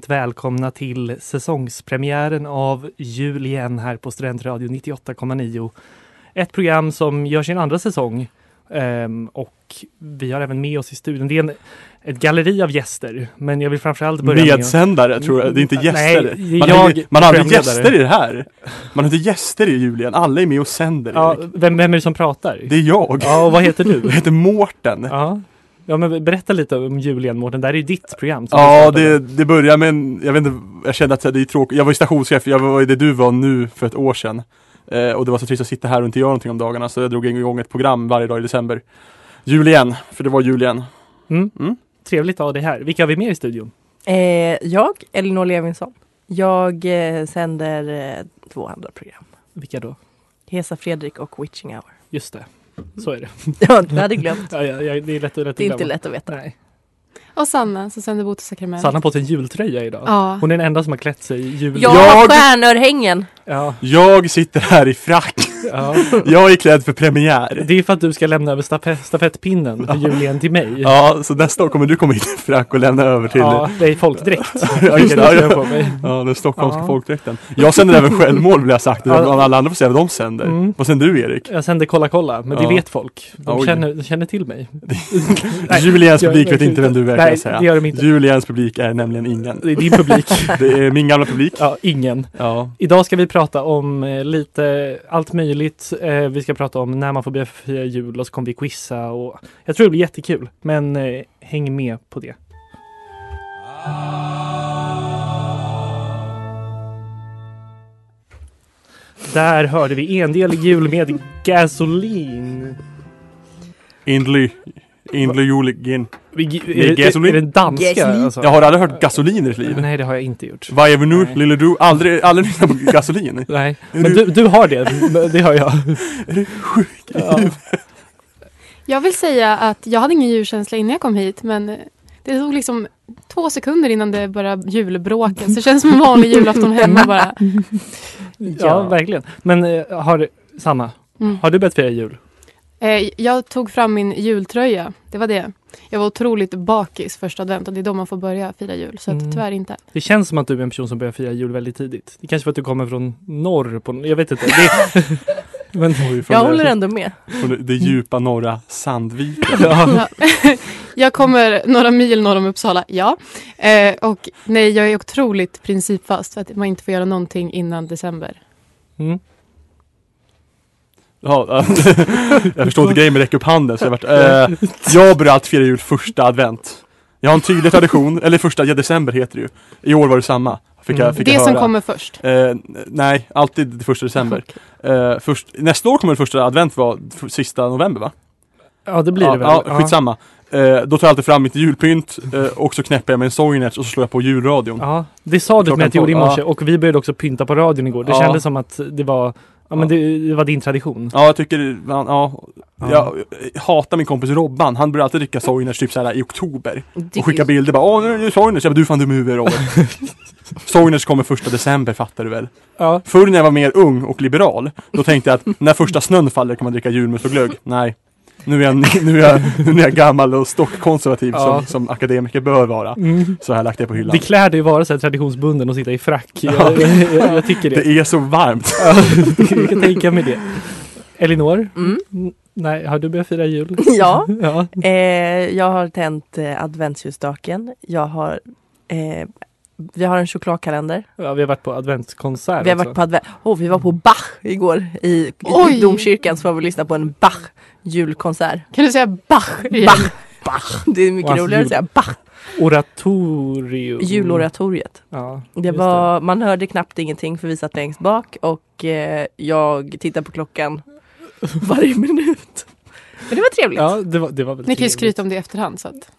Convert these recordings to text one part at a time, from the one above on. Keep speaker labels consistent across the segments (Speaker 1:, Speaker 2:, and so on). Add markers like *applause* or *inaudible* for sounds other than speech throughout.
Speaker 1: Varmt välkomna till säsongspremiären av Jul igen här på Studentradio 98,9. Ett program som gör sin andra säsong Ehm, och vi har även med oss i studion. Det är en, ett galleri av gäster, men jag vill framförallt börja med...
Speaker 2: Medsändare tror jag, det är inte gäster.
Speaker 1: Nej,
Speaker 2: man,
Speaker 1: jag
Speaker 2: har, inte- man har aldrig gäster i det här. Man har inte gäster i julen, alla är med och sänder
Speaker 1: Ja, vem, vem är det som pratar?
Speaker 2: Det är jag.
Speaker 1: Ja, och vad heter
Speaker 2: Jag
Speaker 1: du?
Speaker 2: heter Mårten.
Speaker 1: Ja. Ja, men berätta lite om Jul igen Mårten. Det här är ju ditt program.
Speaker 2: Ja, det, det börjar med en, jag vet inte, jag kände att det är tråkigt. Jag var ju stationschef, jag var ju det du var nu för ett år sedan. Eh, och det var så trist att sitta här och inte göra någonting om dagarna, så jag drog igång ett program varje dag i december. Jul igen, för det var jul igen.
Speaker 1: Mm.
Speaker 2: Mm.
Speaker 1: Trevligt att ha dig här. Vilka har vi med i studion?
Speaker 3: Eh, jag, Elinor Levinsson. Jag eh, sänder eh, två andra program.
Speaker 1: Vilka då?
Speaker 3: Hesa Fredrik och Witching Hour.
Speaker 1: Just det, så är det. *laughs*
Speaker 3: Ja, jag hade glömt.
Speaker 1: Ja, ja, ja, det är lätt, lätt att
Speaker 3: Det är inte lätt att veta.
Speaker 1: Nej.
Speaker 4: Och Sanna som sänder Botus sakrament.
Speaker 1: Sanna har på sig en jultröja idag.
Speaker 4: Ja.
Speaker 1: Hon är den enda som har klätt sig i jul.
Speaker 3: Ja,
Speaker 2: Jag-
Speaker 3: stjärnörhängen!
Speaker 1: Ja,
Speaker 2: Jag sitter här i frack.
Speaker 1: Ja.
Speaker 2: Jag är klädd för premiär.
Speaker 1: Det är för att du ska lämna över stafett, stafettpinnen för Jul igen till mig.
Speaker 2: Ja, så nästa år kommer du komma hit i frack och lämna över till
Speaker 1: Ja, det är folkdräkt. *laughs*
Speaker 2: Ja, just det. Ja,
Speaker 1: på mig.
Speaker 2: Ja, den stockholmska
Speaker 1: Ja.
Speaker 2: folkdräkten. Jag sänder även självmål vill jag sagt.
Speaker 1: Ja.
Speaker 2: Alla andra får säga vad de sänder.
Speaker 1: Mm.
Speaker 2: Vad sänder du Erik?
Speaker 1: Jag sänder Kolla kolla, men
Speaker 2: Ja.
Speaker 1: det vet folk. De
Speaker 2: Oj.
Speaker 1: känner, de känner till mig. *laughs* Jag-
Speaker 2: publik vet inte vem du är
Speaker 1: Nej,
Speaker 2: säga.
Speaker 1: det gör de inte.
Speaker 2: Juliens publik är nämligen ingen.
Speaker 1: Det är din publik. *laughs*
Speaker 2: Det är min gamla publik.
Speaker 1: Ja, ingen.
Speaker 2: Ja.
Speaker 1: Idag ska vi prata om eh, lite allt möjligt. Eh, vi ska prata om när man får börja fira jul och så kommer vi quizza och jag tror det blir jättekul. Men eh, häng med på det. Där hörde vi endelig jul med gasolin.
Speaker 2: Indly. Med
Speaker 1: Är, är,
Speaker 2: gasolin?
Speaker 1: är det danska?
Speaker 3: Gasolin.
Speaker 1: Alltså?
Speaker 2: Jag har aldrig hört gasolin i ditt liv.
Speaker 1: Nej, det har jag inte gjort.
Speaker 2: Vad är vi nu, lille du? Aldrig, aldrig lyssnat på gasolin? *laughs*
Speaker 1: Nej,
Speaker 2: Är
Speaker 1: men
Speaker 2: du-
Speaker 1: du, du har det. Det har jag. Ja.
Speaker 4: Jag vill säga att jag hade ingen julkänsla innan jag kom hit men det tog liksom två sekunder innan det började julbråka. Så det känns som en vanlig julafton hemma bara.
Speaker 1: Ja, verkligen. Men eh, har, Sanna,
Speaker 4: Mm.
Speaker 1: har du börjat fira jul?
Speaker 4: Eh, Jag tog fram min jultröja. Det var det. Jag var otroligt bakis första advent och det är då man får börja fira jul. Så att
Speaker 1: Mm.
Speaker 4: tyvärr inte.
Speaker 1: Det känns som att du är en person som börjar fira jul väldigt tidigt. Det är kanske för att du kommer från norr på, jag vet inte. Det, *laughs* men,
Speaker 3: Jag håller ändå med.
Speaker 2: Från det, det djupa norra Sandviken. *laughs*
Speaker 1: Ja.
Speaker 4: jag kommer några mil norr om Uppsala, ja. Eh, och nej, jag är otroligt principfast för att man inte får göra någonting innan december.
Speaker 1: mm.
Speaker 2: Ja, *laughs* jag förstår inte grejen med räcka upp handen så jag vart, eh, *laughs* Jag börjar alltid fira jul första advent Jag har en tydlig tradition, eller första ja, december heter det ju I år var det samma Fick jag,
Speaker 1: Mm.
Speaker 2: fick
Speaker 4: det
Speaker 2: jag
Speaker 4: som
Speaker 2: höra.
Speaker 4: kommer först.
Speaker 2: Eh, nej, alltid det första december. *laughs* Eh, först, nästa år kommer det första advent vara f- sista november va?
Speaker 1: ja, det blir
Speaker 2: ja,
Speaker 1: det väl.
Speaker 2: Ja, skitsamma. Eh, då tar jag alltid fram mitt julpynt eh, och så knäpper jag med en Soinerts och så slår jag på julradion.
Speaker 1: Ja, det sa du till mig att du gjorde i
Speaker 2: tolv,
Speaker 1: morse och vi började också pynta på radion igår. Det
Speaker 2: Ja.
Speaker 1: kändes som att det var, ja, men det, det var din tradition.
Speaker 2: Ja, jag tycker, ja, ja,
Speaker 1: Ja.
Speaker 2: jag hatar min kompis Robban. Han börjar alltid dricka Soinerts typ såhär i oktober.
Speaker 3: Det-
Speaker 2: Och skicka bilder bara, åh nu är det Soinerts. Jag bara, du fan dum i huvudet Robert. *laughs* Soinerts kommer första december fattar du väl?
Speaker 1: Ja,
Speaker 2: Förr när jag var mer ung och liberal, då tänkte jag att när första snön faller kan man dricka julmust och glögg. Nej. Nu är jag, nu är jag, nu är jag gammal och stockkonservativ
Speaker 1: Ja.
Speaker 2: som, som akademiker bör vara.
Speaker 1: mm.
Speaker 2: Så har jag lagt det på hyllan.
Speaker 1: Det klär dig vara så här traditionsbunden och sitta i frack.
Speaker 2: Ja.
Speaker 1: Jag, jag, jag tycker det.
Speaker 2: Det är så varmt.
Speaker 1: Ja, *laughs* jag kan tänka mig det. Elinor?
Speaker 3: Mm.
Speaker 1: Nej, har du börjat fira jul? *laughs*
Speaker 3: Ja, *laughs*
Speaker 1: ja.
Speaker 3: eh, jag har tänt eh, adventsljusstaken. Jag har eh, vi har en chokladkalender.
Speaker 1: Ja, vi har varit på adventskonsert
Speaker 3: Vi har
Speaker 1: också.
Speaker 3: varit på advent. Oh, vi var på Bach igår i, i domkyrkan så var vi lyssna på en Bach julkonsert.
Speaker 4: Kan du säga Bach igen?
Speaker 3: Bach. Bach. *laughs* Det är mycket roligare
Speaker 1: jul-
Speaker 3: att säga Bach.
Speaker 1: Oratorium.
Speaker 3: Juloratoriet.
Speaker 1: Ja,
Speaker 3: Det var, man hörde knappt ingenting för vi satt längst bak och eh, jag tittade på klockan varje minut. Men det var trevligt.
Speaker 1: Ja, det var, det var
Speaker 4: Ni kan ju skryta om det i efterhand. Så att.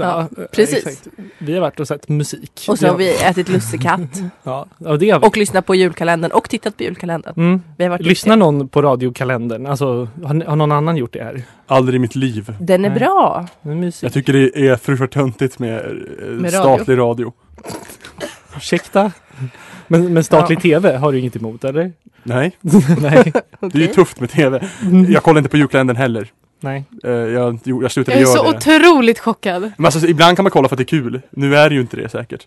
Speaker 1: Ja,
Speaker 3: Ja, precis.
Speaker 1: exakt. Vi har varit och sett musik.
Speaker 3: Och så har vi ätit lussekatt *laughs*
Speaker 1: Ja, ja det har vi.
Speaker 3: och lyssnat på julkalendern och tittat på julkalendern.
Speaker 1: Mm.
Speaker 3: Vi har varit
Speaker 1: Lyssnar någon på radiokalendern? Alltså, har, ni- har någon annan gjort det här?
Speaker 2: Aldrig i mitt liv.
Speaker 3: Den är
Speaker 1: Nej.
Speaker 3: bra.
Speaker 1: Det är.
Speaker 2: Jag tycker det är fruktansvärt töntigt med, eh,
Speaker 3: Med
Speaker 2: statlig radio. *laughs*
Speaker 1: Ursäkta? Men, men statlig tv har du inget emot eller?
Speaker 2: Nej, *laughs*
Speaker 1: Nej.
Speaker 2: det är ju tufft med tv. Jag kollar inte på julkalendern heller.
Speaker 1: Nej.
Speaker 2: Eh, jag, jo, jag slutade
Speaker 4: Jag är
Speaker 2: göra
Speaker 4: så
Speaker 2: det.
Speaker 4: otroligt chockad.
Speaker 2: Men alltså, ibland kan man kolla för att det är kul. Nu är det ju inte det säkert.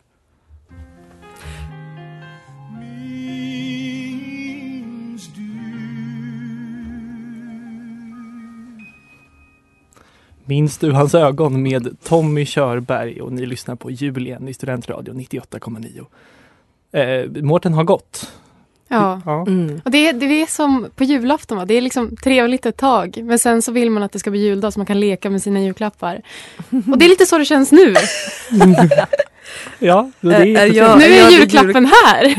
Speaker 1: Minns du hans ögon med Tommy Körberg och ni lyssnar på jul igen i Studentradion 98,9. Eh, Mårten har gått.
Speaker 4: Ja.
Speaker 1: Ja.
Speaker 3: Mm.
Speaker 4: Och det, är, det är som på julafton, va? det är liksom trevligt ett tag. Men sen så vill man att det ska bli juldag så man kan leka med sina julklappar. Och det är lite så det känns nu. *laughs*
Speaker 1: ja, det är, jättefint.
Speaker 3: jag-
Speaker 4: nu är
Speaker 3: jag-
Speaker 4: julklappen här.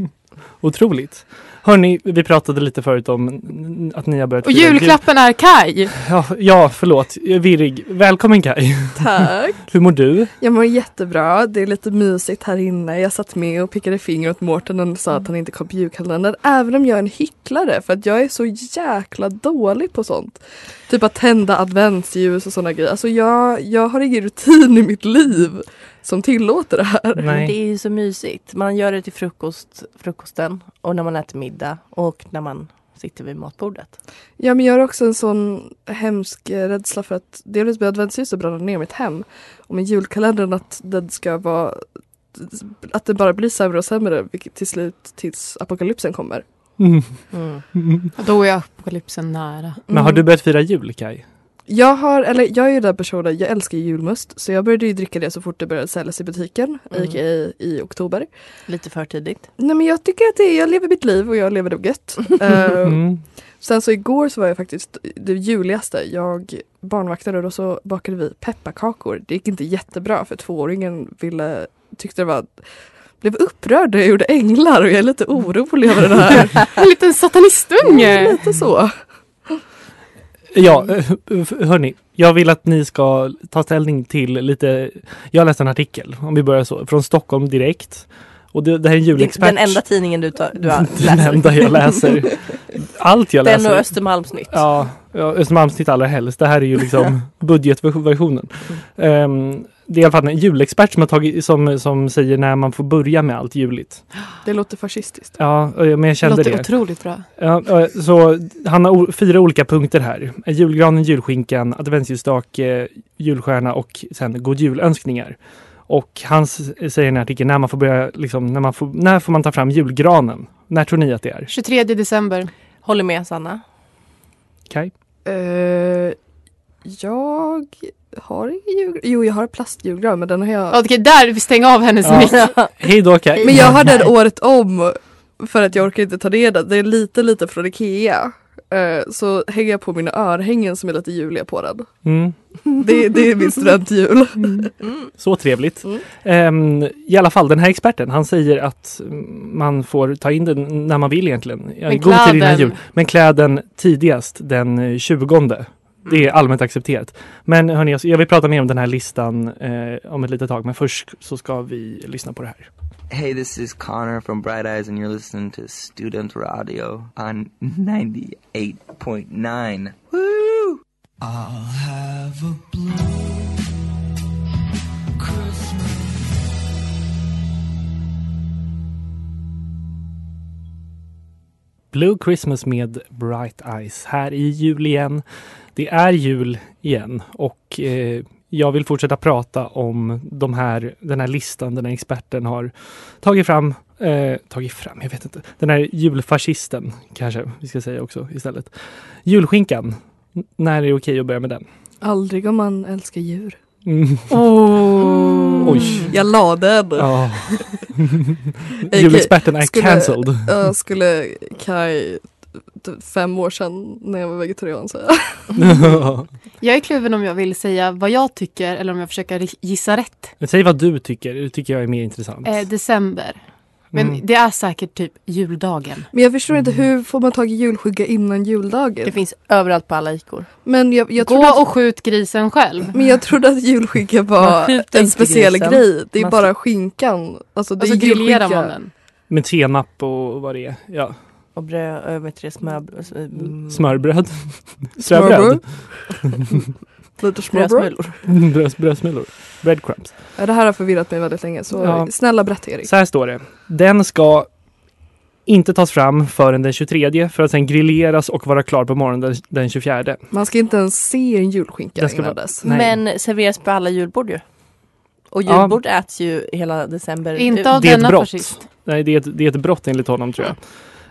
Speaker 4: *laughs*
Speaker 1: Otroligt. Hörni, vi pratade lite förut om att ni har börjat
Speaker 4: Och
Speaker 1: jul.
Speaker 4: julklappen är Kaj.
Speaker 1: Ja, ja, förlåt. Virrig. Välkommen Kaj.
Speaker 5: Tack!
Speaker 1: Hur mår du?
Speaker 5: Jag mår jättebra. Det är lite mysigt här inne. Jag satt med och pickade finger åt Mårten och sa att han inte kom på julkalendern. Även om jag är en hycklare för att jag är så jäkla dålig på sånt. Typ att tända adventsljus och sådana grejer. Alltså jag, jag har ingen rutin i mitt liv som tillåter det här.
Speaker 1: Nej.
Speaker 3: Det är ju så mysigt. Man gör det till frukost, frukosten och när man äter middag och när man sitter vid matbordet.
Speaker 5: Ja men jag har också en sån hemsk rädsla för att delvis med adventsljuset bränna ner mitt hem. Och med julkalendern att den ska vara att det bara blir sämre och sämre till slut tills apokalypsen kommer.
Speaker 1: Mm.
Speaker 3: Mm.
Speaker 4: Då är apokalypsen nära.
Speaker 1: Men har du börjat fira jul Kaj?
Speaker 5: Jag har, eller jag är ju den personen, jag älskar ju julmust så jag började ju dricka det så fort det började säljas i butiken,
Speaker 3: Mm.
Speaker 5: a.k.a. i oktober.
Speaker 3: Lite för tidigt.
Speaker 5: Nej men jag tycker att det, jag lever mitt liv och jag lever det gött. *laughs*
Speaker 1: Mm.
Speaker 5: sen så igår så var jag faktiskt det juligaste, jag barnvaktade och så bakade vi pepparkakor. Det gick inte jättebra för tvååringen ville, tyckte det var blev upprörd när jag gjorde änglar och jag är lite orolig över det här. *laughs*
Speaker 4: En liten satanistunge.
Speaker 5: lite så.
Speaker 1: Ja, eh, hörni. Jag vill att ni ska ta ställning till lite, jag läste en artikel, om vi börjar så, från Stockholm direkt. Och det, det här är en
Speaker 3: Det är
Speaker 1: julexpert.
Speaker 3: den enda tidningen du, tar, du har- *laughs*
Speaker 1: Den
Speaker 3: läser.
Speaker 1: enda jag läser. Allt jag
Speaker 3: Den
Speaker 1: läser.
Speaker 3: och Östermalmsnytt.
Speaker 1: Ja, ja Östermalmsnytt allra helst. Det här är ju liksom *laughs* budgetversionen. Um, det är i alla fall en julexpert som, har tagit, som, som säger när man får börja med allt juligt.
Speaker 5: Det låter fascistiskt.
Speaker 1: Ja, men jag
Speaker 4: Det
Speaker 1: kände
Speaker 4: låter
Speaker 1: det.
Speaker 4: otroligt bra.
Speaker 1: Ja, så han har fyra olika punkter här. Julgranen, julskinkan, adventsljusstake, julstjärna och sen god julönskningar. Och han säger i den här artikeln när man får börja, liksom, när, man får, när får man ta fram julgranen? När tror ni att det är?
Speaker 4: 23 december.
Speaker 3: Håller med Sanna.
Speaker 1: Kaj?
Speaker 5: Eh, jag har ingen julgran. Jo, jag har plastjulgran men den har jag
Speaker 4: Okej, där vi stänger av hennes
Speaker 1: Ja.
Speaker 4: mick. *laughs*
Speaker 1: Hej då Kaj!
Speaker 5: Men jag har den året om för att jag orkar inte ta ner den. Det är lite lite från Ikea. Eh, Så hänger jag på mina örhängen som är lite juliga på den.
Speaker 1: Mm.
Speaker 5: Det, det är min studentjul. *laughs*
Speaker 1: Så trevligt.
Speaker 5: Mm.
Speaker 1: Ehm, I alla fall, den här experten, han säger att mm, man får ta in den när man vill egentligen.
Speaker 4: Men
Speaker 1: god innan
Speaker 4: kläden-
Speaker 1: jul. Men kläden tidigast den eh, 20. Det är allmänt accepterat. Men hörni, alltså, jag vill prata mer om den här listan eh, om ett litet tag. Men först så ska vi lyssna på det här.
Speaker 6: Hey, this is Connor from Bright Eyes, and you're listening to Student Radio on 98.9. Woo!
Speaker 7: I'll have a blue Christmas.
Speaker 1: Blue Christmas med Bright Eyes här i jul igen. Det är jul igen och eh, jag vill fortsätta prata om de här, den här listan den här experten har tagit fram. Eh, tagit fram, jag vet inte. Den här julfascisten kanske vi ska säga också istället. Julskinkan. När är det okej att börja med den?
Speaker 5: Aldrig om man älskar djur.
Speaker 1: Mm.
Speaker 4: Oh. *laughs*
Speaker 1: Oj.
Speaker 5: Jag la den.
Speaker 1: Ja. *laughs* Julexperten är
Speaker 5: skulle-
Speaker 1: cancelled.
Speaker 5: Ja, skulle Kai typ fem år sedan när jag var vegetarian. Så. *laughs*
Speaker 4: Jag är kluven om jag vill säga vad jag tycker eller om jag försöker gissa rätt.
Speaker 1: Säg vad du tycker, det tycker jag är mer intressant.
Speaker 4: Eh, december. Men
Speaker 1: Mm.
Speaker 4: det är säkert typ juldagen.
Speaker 5: Men jag förstår inte hur får man tag i julskinka innan juldagen?
Speaker 3: Det finns överallt på alla ikor.
Speaker 5: Men jag, jag
Speaker 4: Gå
Speaker 5: att,
Speaker 4: och skjut grisen själv.
Speaker 5: men jag trodde att julskinka var en speciell
Speaker 3: grisen.
Speaker 5: grej. Det är
Speaker 3: Man-
Speaker 5: bara skinkan. Alltså det
Speaker 4: Och så
Speaker 5: är
Speaker 4: grillerar man den.
Speaker 1: Med senap och vad det är. Ja.
Speaker 3: Och bröd, vet du, smör, mm,
Speaker 1: Smörbröd. *laughs*
Speaker 5: Smörbröd. Lite *laughs* smörbröd.
Speaker 3: brödsmulor.
Speaker 1: Bröd, brödsmulor. Breadcrumbs.
Speaker 5: Ja, det här har förvirrat mig väldigt länge så
Speaker 1: Ja.
Speaker 5: snälla berätta Erik.
Speaker 1: Så här står det. Den ska inte tas fram förrän den 23 för att sen grilleras och vara klar på morgonen den, den 24.
Speaker 5: Man ska inte ens se en julskinka innan
Speaker 1: vara-
Speaker 5: dess.
Speaker 1: Nej.
Speaker 3: Men serveras på alla julbord ju. Och
Speaker 1: Ja.
Speaker 3: julbord äts ju hela december.
Speaker 4: Inte av
Speaker 1: Det är ett
Speaker 4: denna
Speaker 1: brott.
Speaker 4: fascist.
Speaker 1: Nej, det är ett, det är ett brott enligt honom tror jag.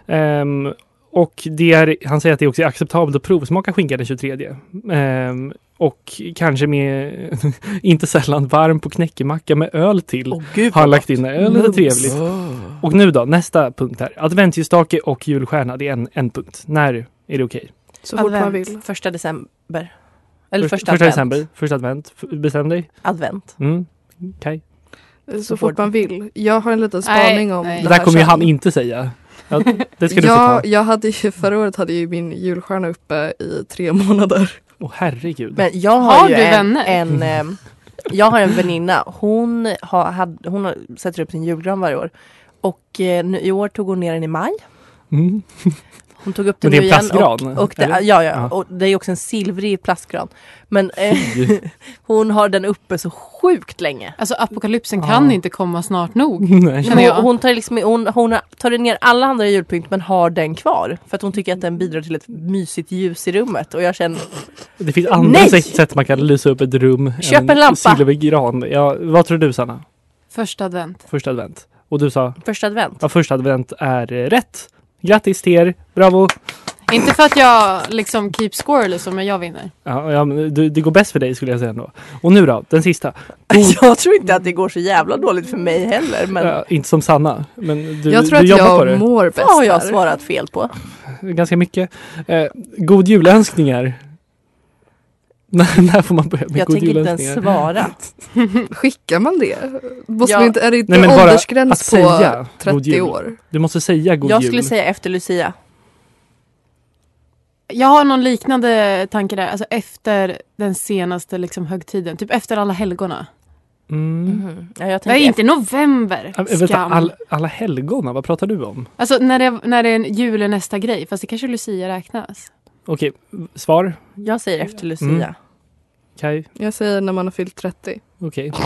Speaker 1: Ehm, och det är, han säger att det också är acceptabelt att provsmaka skinka den 23. Ehm, och kanske med, *laughs* inte sällan varm på knäckemacka med öl till.
Speaker 3: Åh gud
Speaker 1: har lagt in. Öl är
Speaker 3: Mums.
Speaker 1: trevligt. Och nu då, nästa punkt här. Adventsljusstake och julstjärna, det är en, en punkt. När är det okej?
Speaker 5: Så fort man vill.
Speaker 3: Första december. Eller
Speaker 1: Första,
Speaker 3: första, advent.
Speaker 1: december, första advent. Bestäm dig.
Speaker 3: Advent.
Speaker 1: Mm. Okej.
Speaker 5: Så fort man vill. Jag har en liten spaning om
Speaker 4: nej.
Speaker 1: Det
Speaker 5: det
Speaker 1: där
Speaker 5: här
Speaker 1: kommer ju han inte säga. Ja, det ska du få
Speaker 5: Ja,
Speaker 1: ta.
Speaker 5: jag hade ju, förra året hade jag ju min julstjärna uppe i tre månader.
Speaker 1: Åh herregud.
Speaker 3: Men jag har,
Speaker 4: Har
Speaker 3: ju
Speaker 4: du
Speaker 3: en,
Speaker 4: vänner?
Speaker 3: en eh, Jag har en väninna. Hon, har, hade, hon har, sätter upp sin julgran varje år. Och eh, nu, i år tog hon ner den i maj.
Speaker 1: Mm.
Speaker 3: Hon tog upp den
Speaker 1: Men det är en plastgran,
Speaker 3: Och, och det, ja, ja,
Speaker 1: Ja.
Speaker 3: och det är också en silvrig plastgran. Men eh, *laughs* hon har den uppe så sjukt länge.
Speaker 4: Alltså apokalypsen
Speaker 1: Ja.
Speaker 4: kan inte komma snart nog. *laughs*
Speaker 1: Nej.
Speaker 3: Hon, hon, tar liksom, hon, hon tar ner alla andra julpynt men har den kvar. För att hon tycker att den bidrar till ett mysigt ljus i rummet. Och jag känner,
Speaker 1: Det finns andra
Speaker 3: Nej!
Speaker 1: sätt, man kan lysa upp ett rum.
Speaker 3: Köp en lampa.
Speaker 1: Silvergran. Ja, vad tror du Sanna?
Speaker 4: Första advent.
Speaker 1: Första advent. Och du sa?
Speaker 3: första advent.
Speaker 1: Ja, första advent är rätt. Grattis till er. Bravo.
Speaker 4: Inte för att jag liksom keep score eller så, men jag vinner.
Speaker 1: Ja, ja, men det, det går bäst för dig skulle jag säga ändå. Och nu då, den sista. *laughs*
Speaker 3: Jag tror inte att det går så jävla dåligt för mig heller. Men
Speaker 1: Ja, inte som Sanna, men du,
Speaker 5: jag tror
Speaker 1: du
Speaker 5: att
Speaker 1: jobbar på
Speaker 5: jag
Speaker 1: det.
Speaker 5: mår bäst
Speaker 3: vad har jag svarat fel på?
Speaker 1: Ganska mycket. Eh, god julönskningar. När, *laughs* när får man börja med
Speaker 3: Jag
Speaker 1: god
Speaker 3: tänker inte ens svara. *laughs*
Speaker 5: Skickar man det? Måste
Speaker 3: Ja.
Speaker 5: man inte, är det inte
Speaker 1: Nej,
Speaker 5: åldersgräns på
Speaker 1: säga god
Speaker 5: 30
Speaker 1: jul.
Speaker 5: år?
Speaker 1: Du måste säga god
Speaker 3: Jag
Speaker 1: jul.
Speaker 3: skulle säga efter Lucia.
Speaker 4: Jag har någon liknande tanke där, alltså efter den senaste liksom högtiden, typ efter alla helgona.
Speaker 1: Mm.
Speaker 3: Mhm. Ja, jag
Speaker 4: Nej,
Speaker 3: tänker
Speaker 4: inte november.
Speaker 1: Ja, Vänta,
Speaker 4: Skam.
Speaker 1: all, alla helgona, vad pratar du om?
Speaker 4: Alltså när det, när det är en jul är nästa grej, fast det kanske Lucia räknas.
Speaker 1: Okej, svar?
Speaker 3: Jag säger efter Lucia.
Speaker 1: Mm. Kaj?
Speaker 5: Jag säger när man har fyllt 30.
Speaker 1: Okej. *laughs*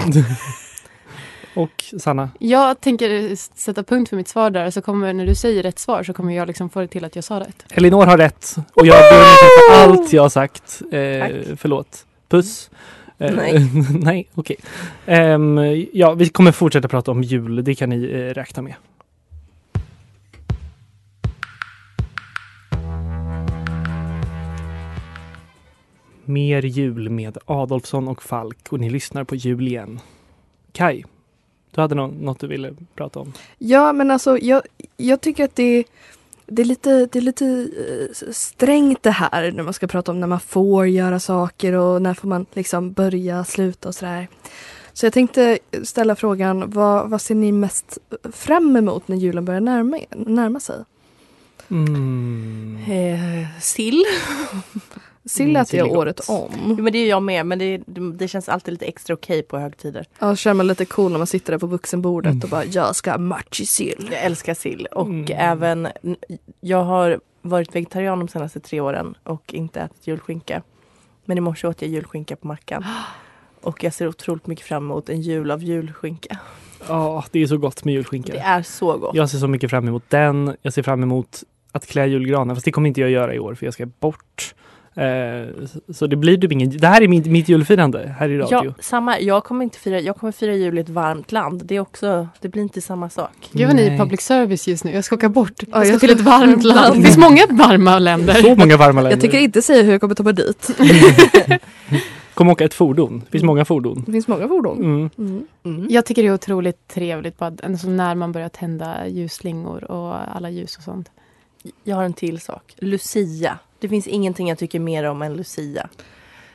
Speaker 1: Och Sanna?
Speaker 4: Jag tänker sätta punkt för mitt svar där, så kommer när du säger rätt svar så kommer jag liksom få det till att jag sa rätt.
Speaker 1: Elinor har rätt och jag ber om för allt jag har sagt. Eh,
Speaker 3: Tack.
Speaker 1: förlåt. Puss. Eh,
Speaker 3: Nej. *laughs*
Speaker 1: nej, okej. Ehm, ja, vi kommer fortsätta prata om jul, det kan ni eh, räkna med. Mer jul med Adolfsson och Falk och ni lyssnar på jul igen. Kai, du hade nå- något du ville prata om?
Speaker 5: Ja men alltså jag, jag tycker att det, det är lite, det är lite eh, strängt det här när man ska prata om när man får göra saker och när får man liksom börja, sluta och sådär. Så jag tänkte ställa frågan, vad, vad ser ni mest fram emot när julen börjar närma, närma sig?
Speaker 1: Mm.
Speaker 3: Eh, sill. *laughs*
Speaker 5: Sill
Speaker 1: Mm,
Speaker 5: äter
Speaker 1: sill
Speaker 5: jag
Speaker 1: gott.
Speaker 5: året om.
Speaker 3: Jo, men det är jag med. Men det, det, känns alltid lite extra okej på högtider.
Speaker 5: Ja, känner man lite cool när man sitter där på vuxenbordet
Speaker 1: Mm.
Speaker 5: och bara jag ska ha match i sill.
Speaker 3: Jag älskar sill. Och
Speaker 1: Mm.
Speaker 3: även, jag har varit vegetarian de senaste tre åren och inte ätit julskinka. Men i morse åt jag julskinka på mackan. *gasps* Och jag ser otroligt mycket fram emot en jul av julskinka. *gasps*
Speaker 1: Ja, det är så gott med julskinka.
Speaker 3: Det är så gott.
Speaker 1: Jag ser så mycket fram emot den. Jag ser fram emot att klä julgranen. Fast det kommer inte jag göra i år för jag ska bort. Eh, så- det blir typ ingen... Det här är mitt, mitt julfirande här i radio.
Speaker 3: Ja, samma. Jag kommer inte fira, jag kommer fira jul i ett varmt land. Det är också, det blir inte samma sak.
Speaker 4: Gud vad ni är
Speaker 1: Nej.
Speaker 4: public service just nu. Jag ska åka bort.
Speaker 5: Ja,
Speaker 4: Jag ska
Speaker 5: jag
Speaker 4: till
Speaker 5: ska-
Speaker 4: ett varmt land. Det finns många varma länder.
Speaker 1: Så många varma länder.
Speaker 5: Jag tänker inte säga hur jag kommer ta mig dit. *laughs*
Speaker 1: Kommer åka ett fordon. Det finns många fordon.
Speaker 5: Det finns många fordon.
Speaker 1: Mm.
Speaker 5: Mm.
Speaker 3: Mm.
Speaker 4: Jag tycker det är otroligt trevligt bara, alltså när man börjar tända ljusslingor och alla ljus och sånt.
Speaker 3: Jag har en till sak. Lucia. Det finns ingenting jag tycker mer om än Lucia.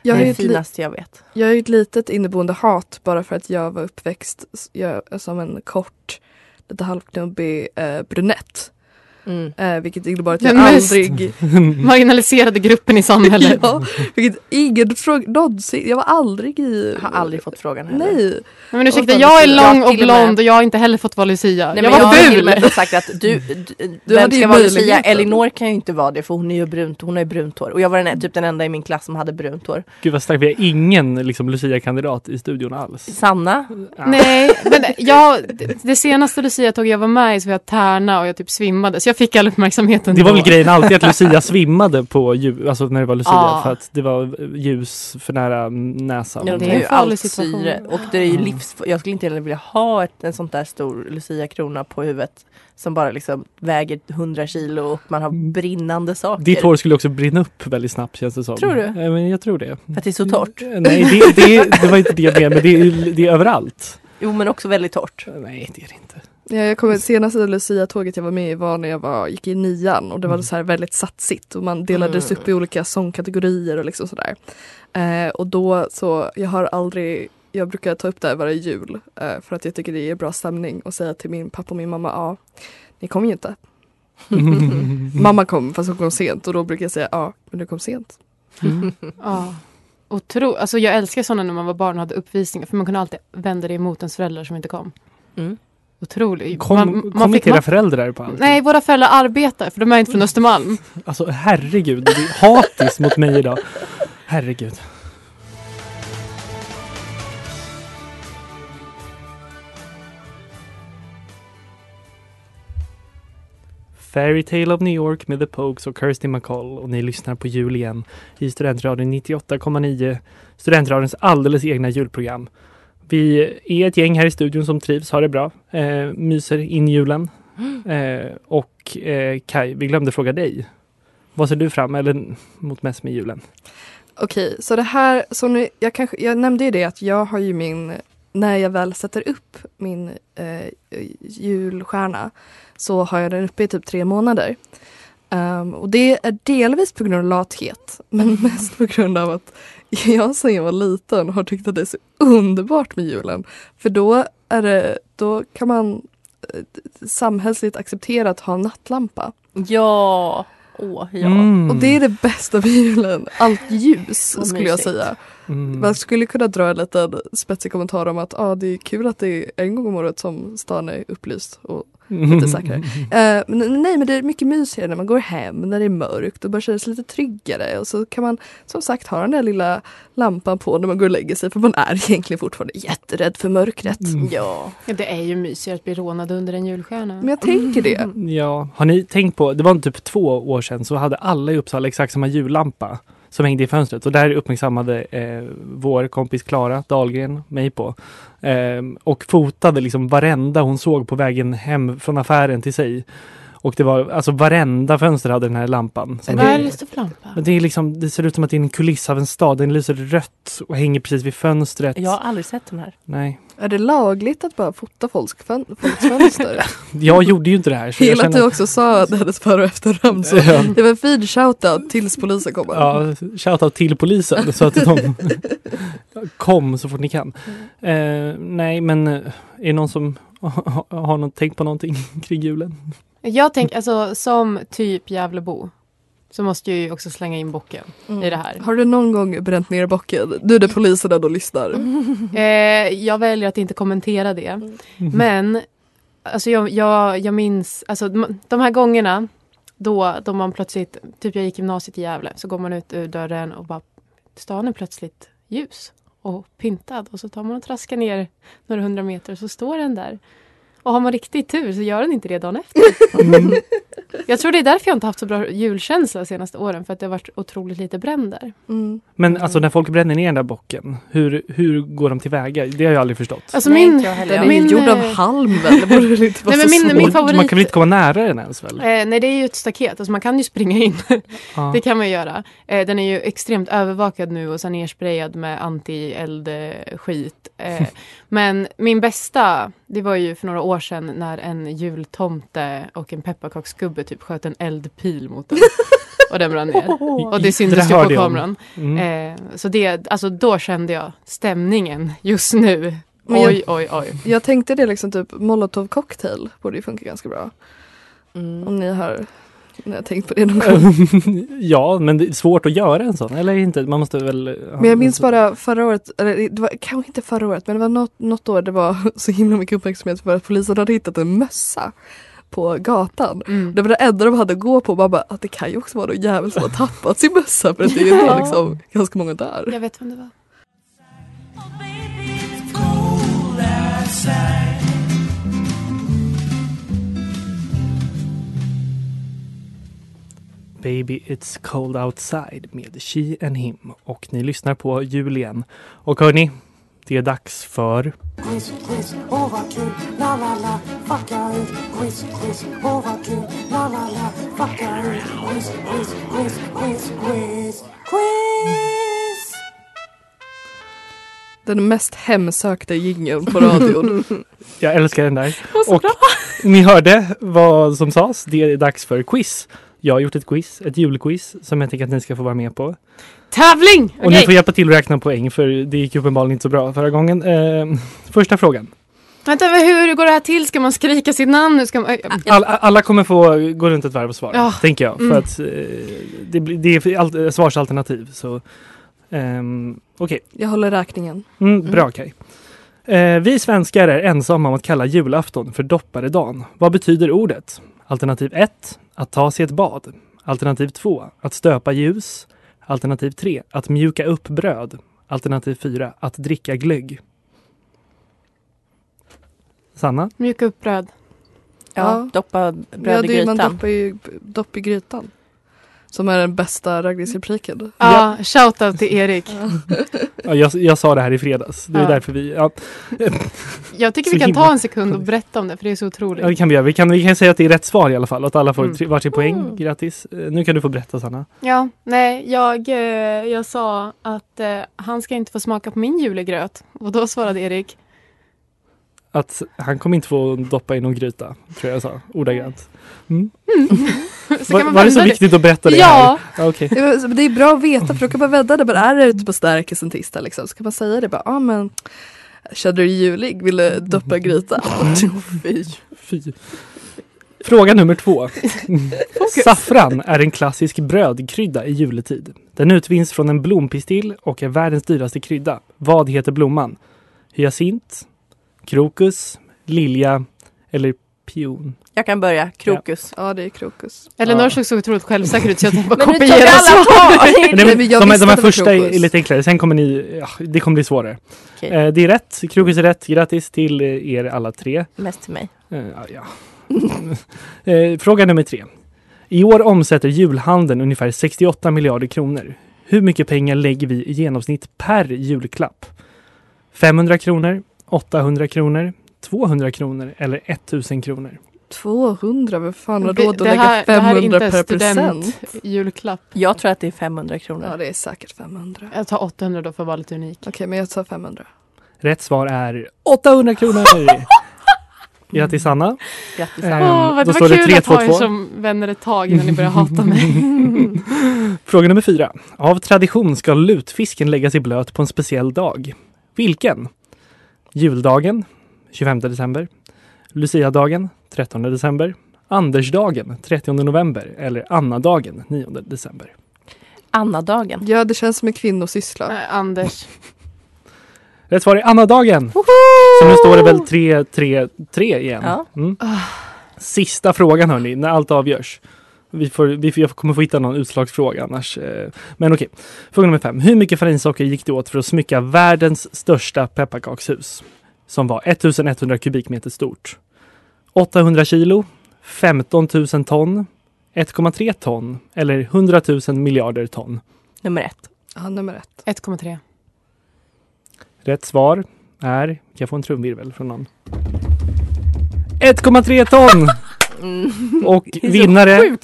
Speaker 5: Jag
Speaker 3: det
Speaker 5: är
Speaker 3: det finaste jag vet.
Speaker 5: Jag är ju ett litet inneboende hat bara för att jag var uppväxt jag, som en kort, lite halvknubbig eh, brunett.
Speaker 3: Mm.
Speaker 5: Eh, vilket innebar att jag
Speaker 4: Den mest
Speaker 5: aldrig... *laughs*
Speaker 4: marginaliserade gruppen i samhället. *laughs*
Speaker 5: ja, vilket ingen fråga någonsin. Jag var aldrig i...
Speaker 3: Jag har aldrig fått frågan heller.
Speaker 5: Nej.
Speaker 4: Men ursäkta, jag är
Speaker 5: jag
Speaker 4: lång och blond och jag har inte heller fått vara Lucia.
Speaker 3: Nej,
Speaker 4: jag
Speaker 3: men jag
Speaker 4: var
Speaker 3: har och
Speaker 4: ful!
Speaker 3: med sagt att du, du,
Speaker 5: Du *laughs*
Speaker 3: vem ska vara Lucia? Elinor kan ju inte vara det för hon är ju brunt, hon har ju brunt hår. Och jag var den, typ den enda i min klass som hade brunt hår.
Speaker 1: Gud vad starkt, vi har ingen liksom, Lucia-kandidat i studion alls.
Speaker 3: Sanna?
Speaker 1: Ja.
Speaker 4: Nej, men jag, det- det senaste Lucia-tåg jag var med i så var jag tärna och jag typ svimmade. Så jag fick all uppmärksamheten
Speaker 1: Det var
Speaker 4: då.
Speaker 1: väl grejen alltid att Lucia *laughs* svimmade på ljus, alltså när det var Lucia
Speaker 4: Ja.
Speaker 1: för att det var ljus för nära näsan.
Speaker 3: Ja,
Speaker 4: det
Speaker 3: det
Speaker 4: är
Speaker 3: ju allt syre. Och det är ju
Speaker 1: Ja.
Speaker 3: livs... Jag skulle inte heller vilja ha ett, en sånt där stor Lucia-krona på huvudet. Som bara liksom väger 100 kilo och man har brinnande saker.
Speaker 1: Ditt hår skulle också brinna upp väldigt snabbt känns det som.
Speaker 3: Tror du?
Speaker 1: Ja, men jag tror det.
Speaker 3: För att det är så torrt.
Speaker 1: Nej, det, det, det var inte det jag menade, men det är, det är överallt.
Speaker 3: Jo men också väldigt torrt.
Speaker 1: Nej, det är det inte.
Speaker 5: Ja, jag kommer senaste Lucia-tåget jag var med i var när jag var, gick i nian och det var
Speaker 1: Mm.
Speaker 5: så här väldigt satsigt och man delades
Speaker 3: Mm.
Speaker 5: upp i olika sångkategorier och liksom sådär. Eh, och då så, jag har aldrig, jag brukar ta upp det här varje jul eh, för att jag tycker det är bra stämning och säga till min pappa och min mamma, ja, ni kom ju inte. *laughs* Mamma kom fast hon kom sent och då brukar jag säga, ja, men du kom sent.
Speaker 1: Mm.
Speaker 4: Ja. Otro, alltså jag älskar sådana när man var barn och hade uppvisningar för man kunde alltid vända det emot ens föräldrar som inte kom.
Speaker 3: Mm.
Speaker 4: Otroligt.
Speaker 1: Kom,
Speaker 4: Man- man
Speaker 1: kom
Speaker 4: fick-
Speaker 1: inte era
Speaker 4: man-
Speaker 1: föräldrar på allt?
Speaker 4: Nej, våra föräldrar arbetar för de är inte från Östermalm.
Speaker 1: Alltså herregud, det är hatiskt mot mig idag. Herregud. Fairy Tale of New York med The Pogues och Kirsty McCall och ni lyssnar på jul igen i Studentradion 98,9 Studentradions alldeles egna julprogram. Vi är ett gäng här i studion som trivs, har det bra, eh, myser in julen. *gasps* Eh, och eh, Kai, vi glömde fråga dig. Vad ser du fram eller mot mest med julen?
Speaker 5: Okej, så det här, så nu, jag, kanske, jag nämnde ju det att jag har ju min, när jag väl sätter upp min eh, julstjärna så har jag den uppe i typ tre månader. Ehm, och det är delvis på grund av lathet men *laughs* mest på grund av att *laughs* jag sen jag var liten har tyckt att det är så underbart med julen. För då, är det, då kan man eh, samhällsligt acceptera att ha nattlampa.
Speaker 3: Ja. Åh, ja.
Speaker 1: Mm.
Speaker 5: Och det är det bästa med julen. Allt ljus skulle jag säga.
Speaker 1: Mm.
Speaker 5: Man skulle kunna dra en liten spetsig kommentar om att ah, det är kul att det är en gång om året som stan är upplyst och lite säkrare. *laughs* Eh, men, nej men det är mycket mysigare när man går hem när det är mörkt och bara känner sig lite tryggare och så kan man som sagt ha den där lilla lampan på när man går och lägger sig för man är *laughs* egentligen fortfarande jätterädd för mörkret.
Speaker 1: Mm.
Speaker 3: Ja.
Speaker 4: Ja, det är ju mysigare att bli rånad under en julstjärna.
Speaker 5: Men jag tänker det.
Speaker 1: Ja, har ni tänkt på, det var typ två år sedan så hade alla i Uppsala exakt samma jullampa som hängde i fönstret och där uppmärksammade eh, vår kompis Klara Dahlgren mig på. Eh, och fotade liksom varenda hon såg på vägen hem från affären till sig. Och det var alltså varenda fönster hade den här lampan. Så
Speaker 4: Vad är
Speaker 1: det,
Speaker 4: för lampa?
Speaker 1: men det, är liksom, det ser ut som att det är en kuliss av en stad. Den lyser rött och hänger precis vid fönstret.
Speaker 3: Jag har aldrig sett den här.
Speaker 1: Nej,
Speaker 5: Är det lagligt att bara fota folks, fön- folks fönster? *laughs*
Speaker 1: jag gjorde ju inte det här. Så jag
Speaker 5: Gillar att du också sa hennes före och efternamn. Så
Speaker 1: Ja.
Speaker 5: det var en fin shoutout tills polisen kommer.
Speaker 1: Ja, shoutout till polisen så att de *laughs* kom så fort ni kan. Eh, nej, men eh, är det någon som *laughs* har, har någon, tänkt på någonting kring julen?
Speaker 4: Jag tänker, alltså som typ Gävlebo så måste jag ju också slänga in bocken
Speaker 5: Mm.
Speaker 4: i det här.
Speaker 5: Har du någon gång bränt ner bocken? Nu när poliserna då lyssnar. *laughs*
Speaker 4: Eh, jag väljer att inte kommentera det.
Speaker 1: Mm.
Speaker 4: Men alltså jag, jag, jag minns, alltså de, de här gångerna då, då man plötsligt, typ jag gick gymnasiet i Gävle, så går man ut ur dörren och bara stan är plötsligt ljus och pyntad och så tar man och traskar ner några hundra meter och så står den där. Och har man riktigt tur så gör den inte det dagen efter.
Speaker 1: Mm.
Speaker 4: Jag tror det är därför jag inte haft så bra julkänsla de senaste åren för att det har varit otroligt lite bränder.
Speaker 5: Mm.
Speaker 1: Men alltså när folk bränner ner den där bocken, hur, hur går de tillväga? Det har jag aldrig förstått.
Speaker 4: Alltså
Speaker 3: Nej,
Speaker 4: min,
Speaker 3: inte jag heller.
Speaker 5: Den är
Speaker 4: min,
Speaker 5: gjord av
Speaker 4: eh,
Speaker 5: halm väl? Det inte vara
Speaker 4: Nej, men
Speaker 5: så
Speaker 4: min-
Speaker 5: svårt.
Speaker 4: min favorit-
Speaker 1: Man kan väl inte komma nära den ens väl?
Speaker 4: Eh, nej, det är ju ett staket. Alltså man kan ju springa in. *laughs* Det kan man ju göra. Eh, den är ju extremt övervakad nu och så nersprayad med anti-eld-skit. Eh, *laughs* men min bästa, Det var ju för några år sedan när en jultomte och en pepparkaksgubbe typ sköt en eldpil mot den. *laughs* Och den brann ner. Och det syntes ju på kameran.
Speaker 1: Mm.
Speaker 4: Eh, så det, alltså då kände jag stämningen just nu.
Speaker 5: Men jag-
Speaker 4: Oj, oj, oj.
Speaker 5: Jag tänkte det liksom typ molotov cocktail borde ju funka ganska bra.
Speaker 3: Mm.
Speaker 5: Om ni har, ni har tänkt på det någon gång. *laughs*
Speaker 1: ja, men det är svårt att göra en sån, eller inte? Man måste väl...
Speaker 5: Men jag minns bara förra året, eller det var kanske inte förra året men det var något, något år det var *laughs* så himla mycket uppmärksamhet för att polisen hade hittat en mössa på gatan.
Speaker 4: Mm.
Speaker 5: Det var det enda de hade att gå på. Man bara, att det kan ju också vara någon jävel som har tappat sin mössa för att det är ju *laughs* liksom ganska många där.
Speaker 4: Jag vet vem det var.
Speaker 1: Baby It's Cold Outside med She and Him. Och ni lyssnar på jul igen. Och hörni, det är dags för...
Speaker 7: Quiz, quiz, åh vad kul, la la la, fucka ut. Quiz, quiz, åh vad kul, la la la, fucka ut. Quiz, quiz, quiz, quiz, quiz, quiz.
Speaker 5: Den mest hemsökta jingeln på radion. *laughs*
Speaker 1: Jag älskar den där. Och
Speaker 4: bra.
Speaker 1: ni hörde vad som sades. Det är dags för quiz. Jag har gjort ett quiz, ett julquiz, som jag tänker att ni ska få vara med på.
Speaker 4: Tävling!
Speaker 1: Och ni
Speaker 4: Okej.
Speaker 1: får hjälpa till att räkna poäng, för det gick uppenbarligen inte så bra förra gången. Eh, första frågan.
Speaker 4: Vänta, hur, går det här till? Ska man skrika sitt namn? Hur Ska man,
Speaker 1: All, alla kommer få gå runt ett varv och svara,
Speaker 4: Ja.
Speaker 1: tänker jag. För
Speaker 4: Mm.
Speaker 1: att eh, det, det är svarsalternativ. Så, ehm, Okej,
Speaker 5: Jag håller räkningen.
Speaker 1: mm, bra Kaj. Eh, vi svenskar är ensamma om att kalla julafton för dopparedan. Vad betyder ordet? Alternativ 1. Att ta sig ett bad. Alternativ 2. Att stöpa ljus. Alternativ 3. Att mjuka upp bröd. Alternativ 4. Att dricka glögg. Sanna?
Speaker 4: Mjuka upp bröd.
Speaker 3: Ja,
Speaker 5: Ja.
Speaker 3: doppa
Speaker 5: Ja,
Speaker 3: bröd i
Speaker 5: det är, man
Speaker 3: grytan.
Speaker 5: doppar ju dopp i grytan. Som är den bästa raggningsrepliken.
Speaker 4: Ja, shoutout till Erik.
Speaker 1: Ja, jag, jag sa det här i fredags. Det är
Speaker 4: Ja.
Speaker 1: därför vi... Ja,
Speaker 4: Jag tycker vi kan ta en sekund och berätta om det, för det är så otroligt.
Speaker 1: ja, det kan vi göra. Vi kan, vi kan säga att det är rätt svar i alla fall. Att alla får
Speaker 4: Mm.
Speaker 1: varsin poäng. Grattis. Eh, Nu kan du få berätta Sanna.
Speaker 4: Ja, nej, jag, eh, jag sa att eh, han ska inte få smaka på min julegröt. Och då svarade Erik,
Speaker 1: Att han kommer inte få doppa i någon gryta. Tror jag sa. Ordagrant. Mm.
Speaker 4: så *laughs* *laughs*
Speaker 1: Var, var det så viktigt att berätta det
Speaker 4: Ja.
Speaker 1: här? Okej.
Speaker 5: Det är- Det bra att veta för då kan man vända det. Bara, är det ute på stärkelsen tisdag liksom, så kan man säga det. Ja ah, men Känner du dig julig? Vill du doppa gryta? *laughs*
Speaker 3: Fy.
Speaker 1: Fy. Fråga nummer två. Saffran är en klassisk brödkrydda i juletid. Den utvinns från en blompistill och är världens dyraste krydda. Vad heter blomman? Hyacint, krokus, lilja eller pion?
Speaker 3: Jag kan börja. Krokus.
Speaker 5: Ja det är krokus.
Speaker 4: Elinor
Speaker 1: Ja.
Speaker 4: såg så otroligt självsäker ut så jag *laughs* tänkte bara kopiera svaret. *laughs*
Speaker 5: jag
Speaker 1: de,
Speaker 5: visste
Speaker 1: de här första är,
Speaker 5: krokus.
Speaker 1: är lite enklare, sen kommer ni, ja, det kommer bli svårare.
Speaker 3: Okej.
Speaker 1: Eh, det är rätt, krokus är rätt. Grattis till eh, er alla tre.
Speaker 3: Mest till mig.
Speaker 1: Eh, ja. *laughs* eh, fråga nummer tre. I år omsätter julhandeln ungefär 68 miljarder kronor. Hur mycket pengar lägger vi i genomsnitt per julklapp? 500 kronor, 800 kronor, 200 kronor eller 1000 kronor?
Speaker 5: 200, vem fan har råd att lägga
Speaker 4: här- det här är
Speaker 5: 500
Speaker 4: inte
Speaker 5: per present?
Speaker 4: Julklapp.
Speaker 3: Jag tror att det är 500 kronor.
Speaker 5: Ja det är säkert 500.
Speaker 4: Jag tar 800 då för att vara lite unik.
Speaker 5: Okej men jag tar 500.
Speaker 1: Rätt svar är 800 kronor! *laughs* Grattis Anna!
Speaker 3: Grattis
Speaker 1: Eh,
Speaker 3: Anna.
Speaker 4: Åh, vad
Speaker 1: då
Speaker 4: det var
Speaker 1: det
Speaker 4: kul att ha er
Speaker 1: 3-2-2.
Speaker 4: som vänner ett tag innan ni börjar hata mig. *laughs*
Speaker 1: Fråga nummer fyra. Av tradition ska lutfisken läggas i blöt på en speciell dag. Vilken? Juldagen 25 december. Luciadagen 13 december. Andersdagen 30 november eller Annadagen 9 december.
Speaker 3: Annadagen.
Speaker 5: Ja det känns som en kvinnosyssla.
Speaker 4: Eh, Anders. *laughs*
Speaker 1: Rätt svar är Annadagen. Så nu står det väl 3-3-3 igen.
Speaker 3: Ja.
Speaker 1: Mm. Sista frågan hörni, när allt avgörs. Vi får, vi får, jag kommer få hitta någon utslagsfråga annars. eh, Men okej. Fråga nummer fem. Hur mycket farinsocker gick det åt för att smycka världens största pepparkakshus? Som var 1100 kubikmeter stort. 800 kilo, 15 000 ton, 1,3 ton eller 100 000 miljarder ton.
Speaker 3: Nummer ett.
Speaker 5: Ja nummer ett.
Speaker 4: 1,3.
Speaker 1: Rätt svar är, kan jag få en trumvirvel från någon? 1,3 ton!
Speaker 3: Mm.
Speaker 1: Och *laughs* vinnare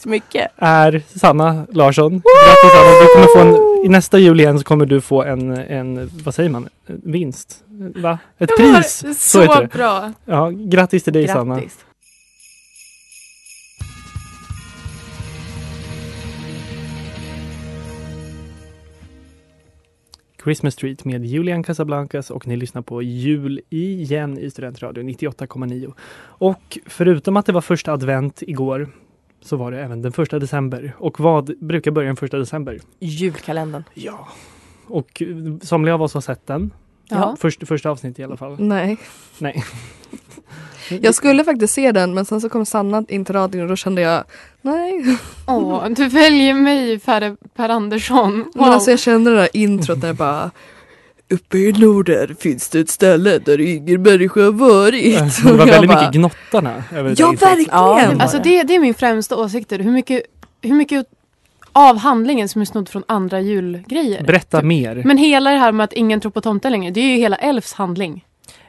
Speaker 1: är Sanna Larsson. Grattis Sanna, du kommer få en i nästa jul igen så kommer du få en, en vad säger man, vinst? Va? Ett
Speaker 4: Det
Speaker 1: pris!
Speaker 4: Så,
Speaker 1: heter det.
Speaker 4: bra.
Speaker 1: Ja, grattis till dig Sanna.
Speaker 3: Grattis.
Speaker 1: Christmas Street med Julian Casablancas och ni lyssnar på Jul igen i Studentradio 98,9. Och förutom att det var första advent igår så var det även den första december. Och vad brukar börja den första december?
Speaker 3: Julkalendern.
Speaker 1: Ja. Och somliga av oss har sett den.
Speaker 4: Ja.
Speaker 1: Först, första avsnittet i alla fall.
Speaker 5: Nej.
Speaker 1: Nej. *laughs*
Speaker 5: Jag skulle faktiskt se den men sen så kom Sanna in till radion och då kände jag nej.
Speaker 4: Åh, du väljer mig Per, per Andersson. Wow.
Speaker 5: Men alltså jag kände det där introt där bara Uppe i Norden finns det ett ställe där ingen människa har varit.
Speaker 1: Det var väldigt mycket gnottarna.
Speaker 5: Ja verkligen!
Speaker 3: Ja,
Speaker 4: Alltså det, det är min främsta åsikt. Hur mycket, hur mycket av handlingen som är snodd från andra julgrejer.
Speaker 1: Berätta
Speaker 4: Typ.
Speaker 1: mer.
Speaker 4: Men hela det här med att ingen tror på tomten längre, det är ju hela Elfs handling.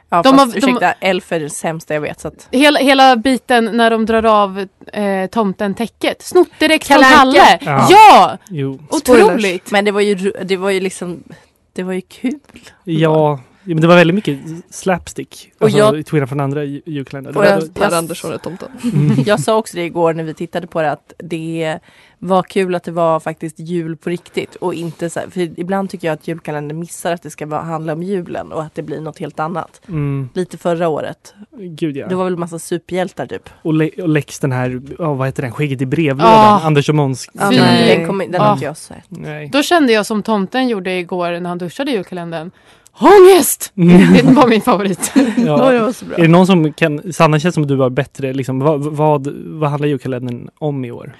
Speaker 3: Ja,
Speaker 4: De
Speaker 3: fast,
Speaker 4: har- de-
Speaker 3: ursäkta, elf är det sämsta jag vet. Så att,
Speaker 4: Hela, hela biten när de drar av eh, tomten täcket. Snott direkt från
Speaker 3: Kalle Anka.
Speaker 4: Kalle.
Speaker 1: Ja.
Speaker 4: Ja!
Speaker 1: Jo.
Speaker 4: Otroligt!
Speaker 3: men det var ju, det var ju liksom, det var ju kul.
Speaker 1: Ja, ja, men det var väldigt mycket slapstick.
Speaker 3: Och
Speaker 1: Alltså,
Speaker 3: jag-
Speaker 1: till skillnad från andra ju- julkalendrar. Var-
Speaker 3: jag-
Speaker 5: Per Andersson är tomten. *laughs*
Speaker 1: Mm.
Speaker 3: Jag sa också det igår när vi tittade på det att det var kul att det var faktiskt jul på riktigt och inte så här, för ibland tycker jag att julkalendern missar att det ska vara, handla om julen och att det blir något helt annat.
Speaker 1: Mm,
Speaker 3: Lite förra året.
Speaker 1: gud ja.
Speaker 3: Det var väl massa superhjältar typ.
Speaker 1: Och, Le- och Lex den här, oh, vad heter den, skägget i brevlådan.
Speaker 4: Ah.
Speaker 1: Anders och Måns.
Speaker 3: Den kom, den
Speaker 4: Ah.
Speaker 3: har inte jag sett.
Speaker 1: Nej.
Speaker 4: Då kände jag som tomten gjorde igår när han duschade julkalendern. Ångest!
Speaker 1: Mm.
Speaker 4: Det var min favorit. *laughs*
Speaker 1: Ja.
Speaker 3: det var så bra.
Speaker 1: Är det någon som kan, Sanna känns som att du har bättre, liksom, vad, vad, vad handlar julkalendern om i år?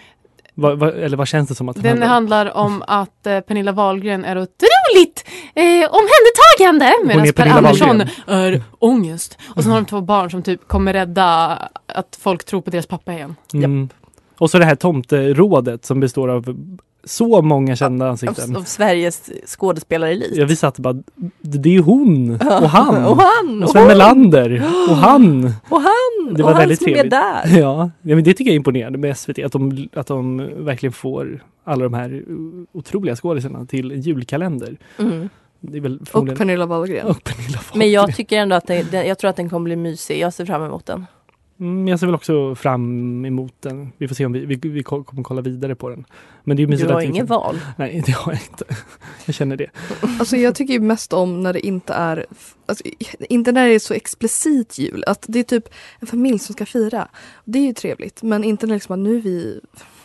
Speaker 1: Vad, vad, eller vad känns det som att den,
Speaker 4: Den
Speaker 1: handlar?
Speaker 4: handlar om att eh, Pernilla Wahlgren är otroligt eh, omhändertagande medan Per
Speaker 1: Pernilla
Speaker 4: Andersson
Speaker 1: Wahlgren.
Speaker 4: är ångest. Och sen har de två barn som typ kommer rädda att folk tror på deras pappa igen.
Speaker 1: Mm. Och så det här tomterådet som består av så många kända
Speaker 3: Av,
Speaker 1: ansikten.
Speaker 3: av Sveriges skådespelarelit.
Speaker 1: Ja, vi satt bara, det är ju hon *laughs* och han
Speaker 3: och han!
Speaker 1: och Sven Melander och han. *gasps*
Speaker 3: och han!
Speaker 1: Det
Speaker 3: och
Speaker 1: var
Speaker 3: han
Speaker 1: väldigt
Speaker 3: som är
Speaker 1: trevligt.
Speaker 3: där. *laughs*
Speaker 1: Ja, ja men det tycker jag är imponerande med SVT att de, att de verkligen får alla de här otroliga skådisarna till en julkalender.
Speaker 3: Mm.
Speaker 1: Det är väl
Speaker 5: Och. Pernilla Wahlgren.
Speaker 1: och Pernilla Wahlgren.
Speaker 3: Men jag tycker ändå att det, den, jag tror att den kommer bli mysig. Jag ser fram emot den.
Speaker 1: Mm, jag ser väl också fram emot den. Vi får se om vi, vi, vi ko- kommer kolla vidare på den. Men det är ju
Speaker 3: Du
Speaker 1: mysigt
Speaker 3: har
Speaker 1: att vi
Speaker 3: ingen
Speaker 1: kan-
Speaker 3: val.
Speaker 1: Nej, det har jag inte. *laughs* Jag känner det.
Speaker 5: Alltså jag tycker ju mest om när det inte är, alltså, inte när det är så explicit jul. Att det är typ en familj som ska fira. Det är ju trevligt men inte när liksom att nu är vi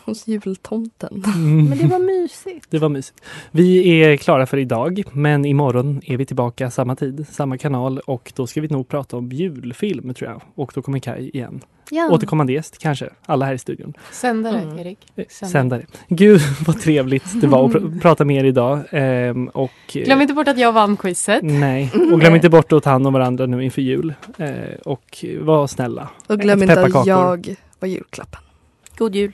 Speaker 5: hos jultomten.
Speaker 1: Mm.
Speaker 3: Men det var mysigt. *laughs*
Speaker 1: Det var mysigt. Vi är klara för idag, men imorgon är vi tillbaka samma tid, samma kanal och då ska vi nog prata om julfilm tror jag. Och då kommer Kai igen.
Speaker 4: Ja.
Speaker 1: Återkommande gäst kanske, alla här i studion.
Speaker 4: Sändare,
Speaker 3: Mm.
Speaker 4: Erik.
Speaker 1: Eh,
Speaker 4: Sändare.
Speaker 1: Sändare. Gud *laughs* vad trevligt det var att pr- *laughs* prata med er idag. Ehm, och, eh,
Speaker 4: Glöm inte bort att jag vann quizet.
Speaker 1: Nej, och glöm inte bort att ta hand om varandra nu inför jul. Eh, och var snälla.
Speaker 5: Och glöm inte att jag var julklappen.
Speaker 3: God jul.